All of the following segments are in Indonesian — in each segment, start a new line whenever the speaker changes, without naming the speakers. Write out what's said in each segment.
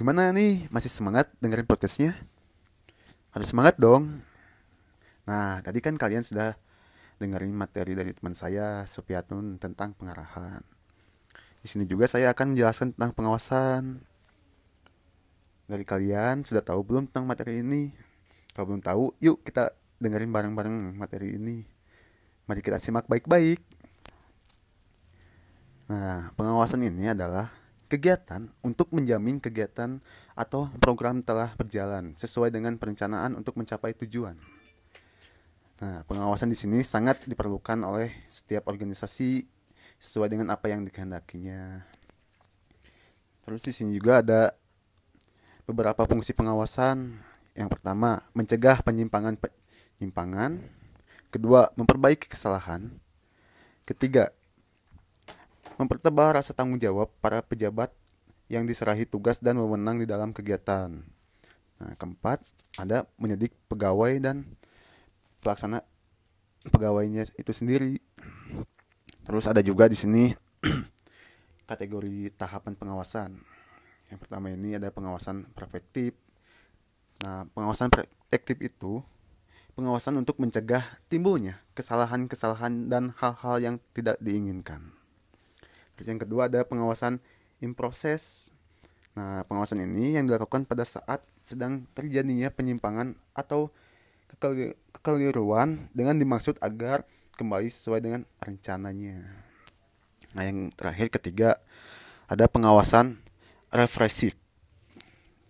Gimana nih? Masih semangat dengerin podcastnya? Harus semangat dong. Nah, tadi kan kalian sudah dengerin materi dari teman saya, Sopiatun, tentang pengarahan. Di sini juga saya akan menjelaskan tentang pengawasan. Dari kalian sudah tahu belum tentang materi ini? Kalau belum tahu, yuk kita dengerin bareng-bareng materi ini. Mari kita simak baik-baik. Nah, pengawasan ini adalah kegiatan untuk menjamin kegiatan atau program telah berjalan sesuai dengan perencanaan untuk mencapai tujuan. Nah, pengawasan di sini sangat diperlukan oleh setiap organisasi sesuai dengan apa yang dikehendakinya. Terus di sini juga ada beberapa fungsi pengawasan. Yang pertama, mencegah penyimpangan penyimpangan. Kedua, memperbaiki kesalahan. Ketiga, mempertebal rasa tanggung jawab para pejabat yang diserahi tugas dan wewenang di dalam kegiatan. Nah, keempat, ada menyedik pegawai dan pelaksana pegawainya itu sendiri. Terus ada juga di sini kategori tahapan pengawasan. Yang pertama ini ada pengawasan preventif. Nah, pengawasan preventif itu pengawasan untuk mencegah timbulnya kesalahan-kesalahan dan hal-hal yang tidak diinginkan. Terus yang kedua ada pengawasan in proses. Nah, pengawasan ini yang dilakukan pada saat sedang terjadinya penyimpangan atau kekeliruan dengan dimaksud agar kembali sesuai dengan rencananya. Nah, yang terakhir ketiga ada pengawasan represif.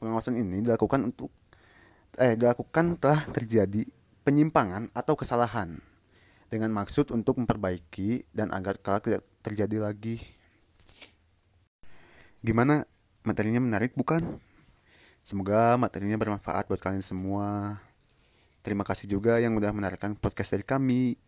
Pengawasan ini dilakukan untuk eh dilakukan telah terjadi penyimpangan atau kesalahan dengan maksud untuk memperbaiki dan agar kelak tidak terjadi lagi. Gimana? Materinya menarik bukan? Semoga materinya bermanfaat buat kalian semua. Terima kasih juga yang udah menarikan podcast dari kami.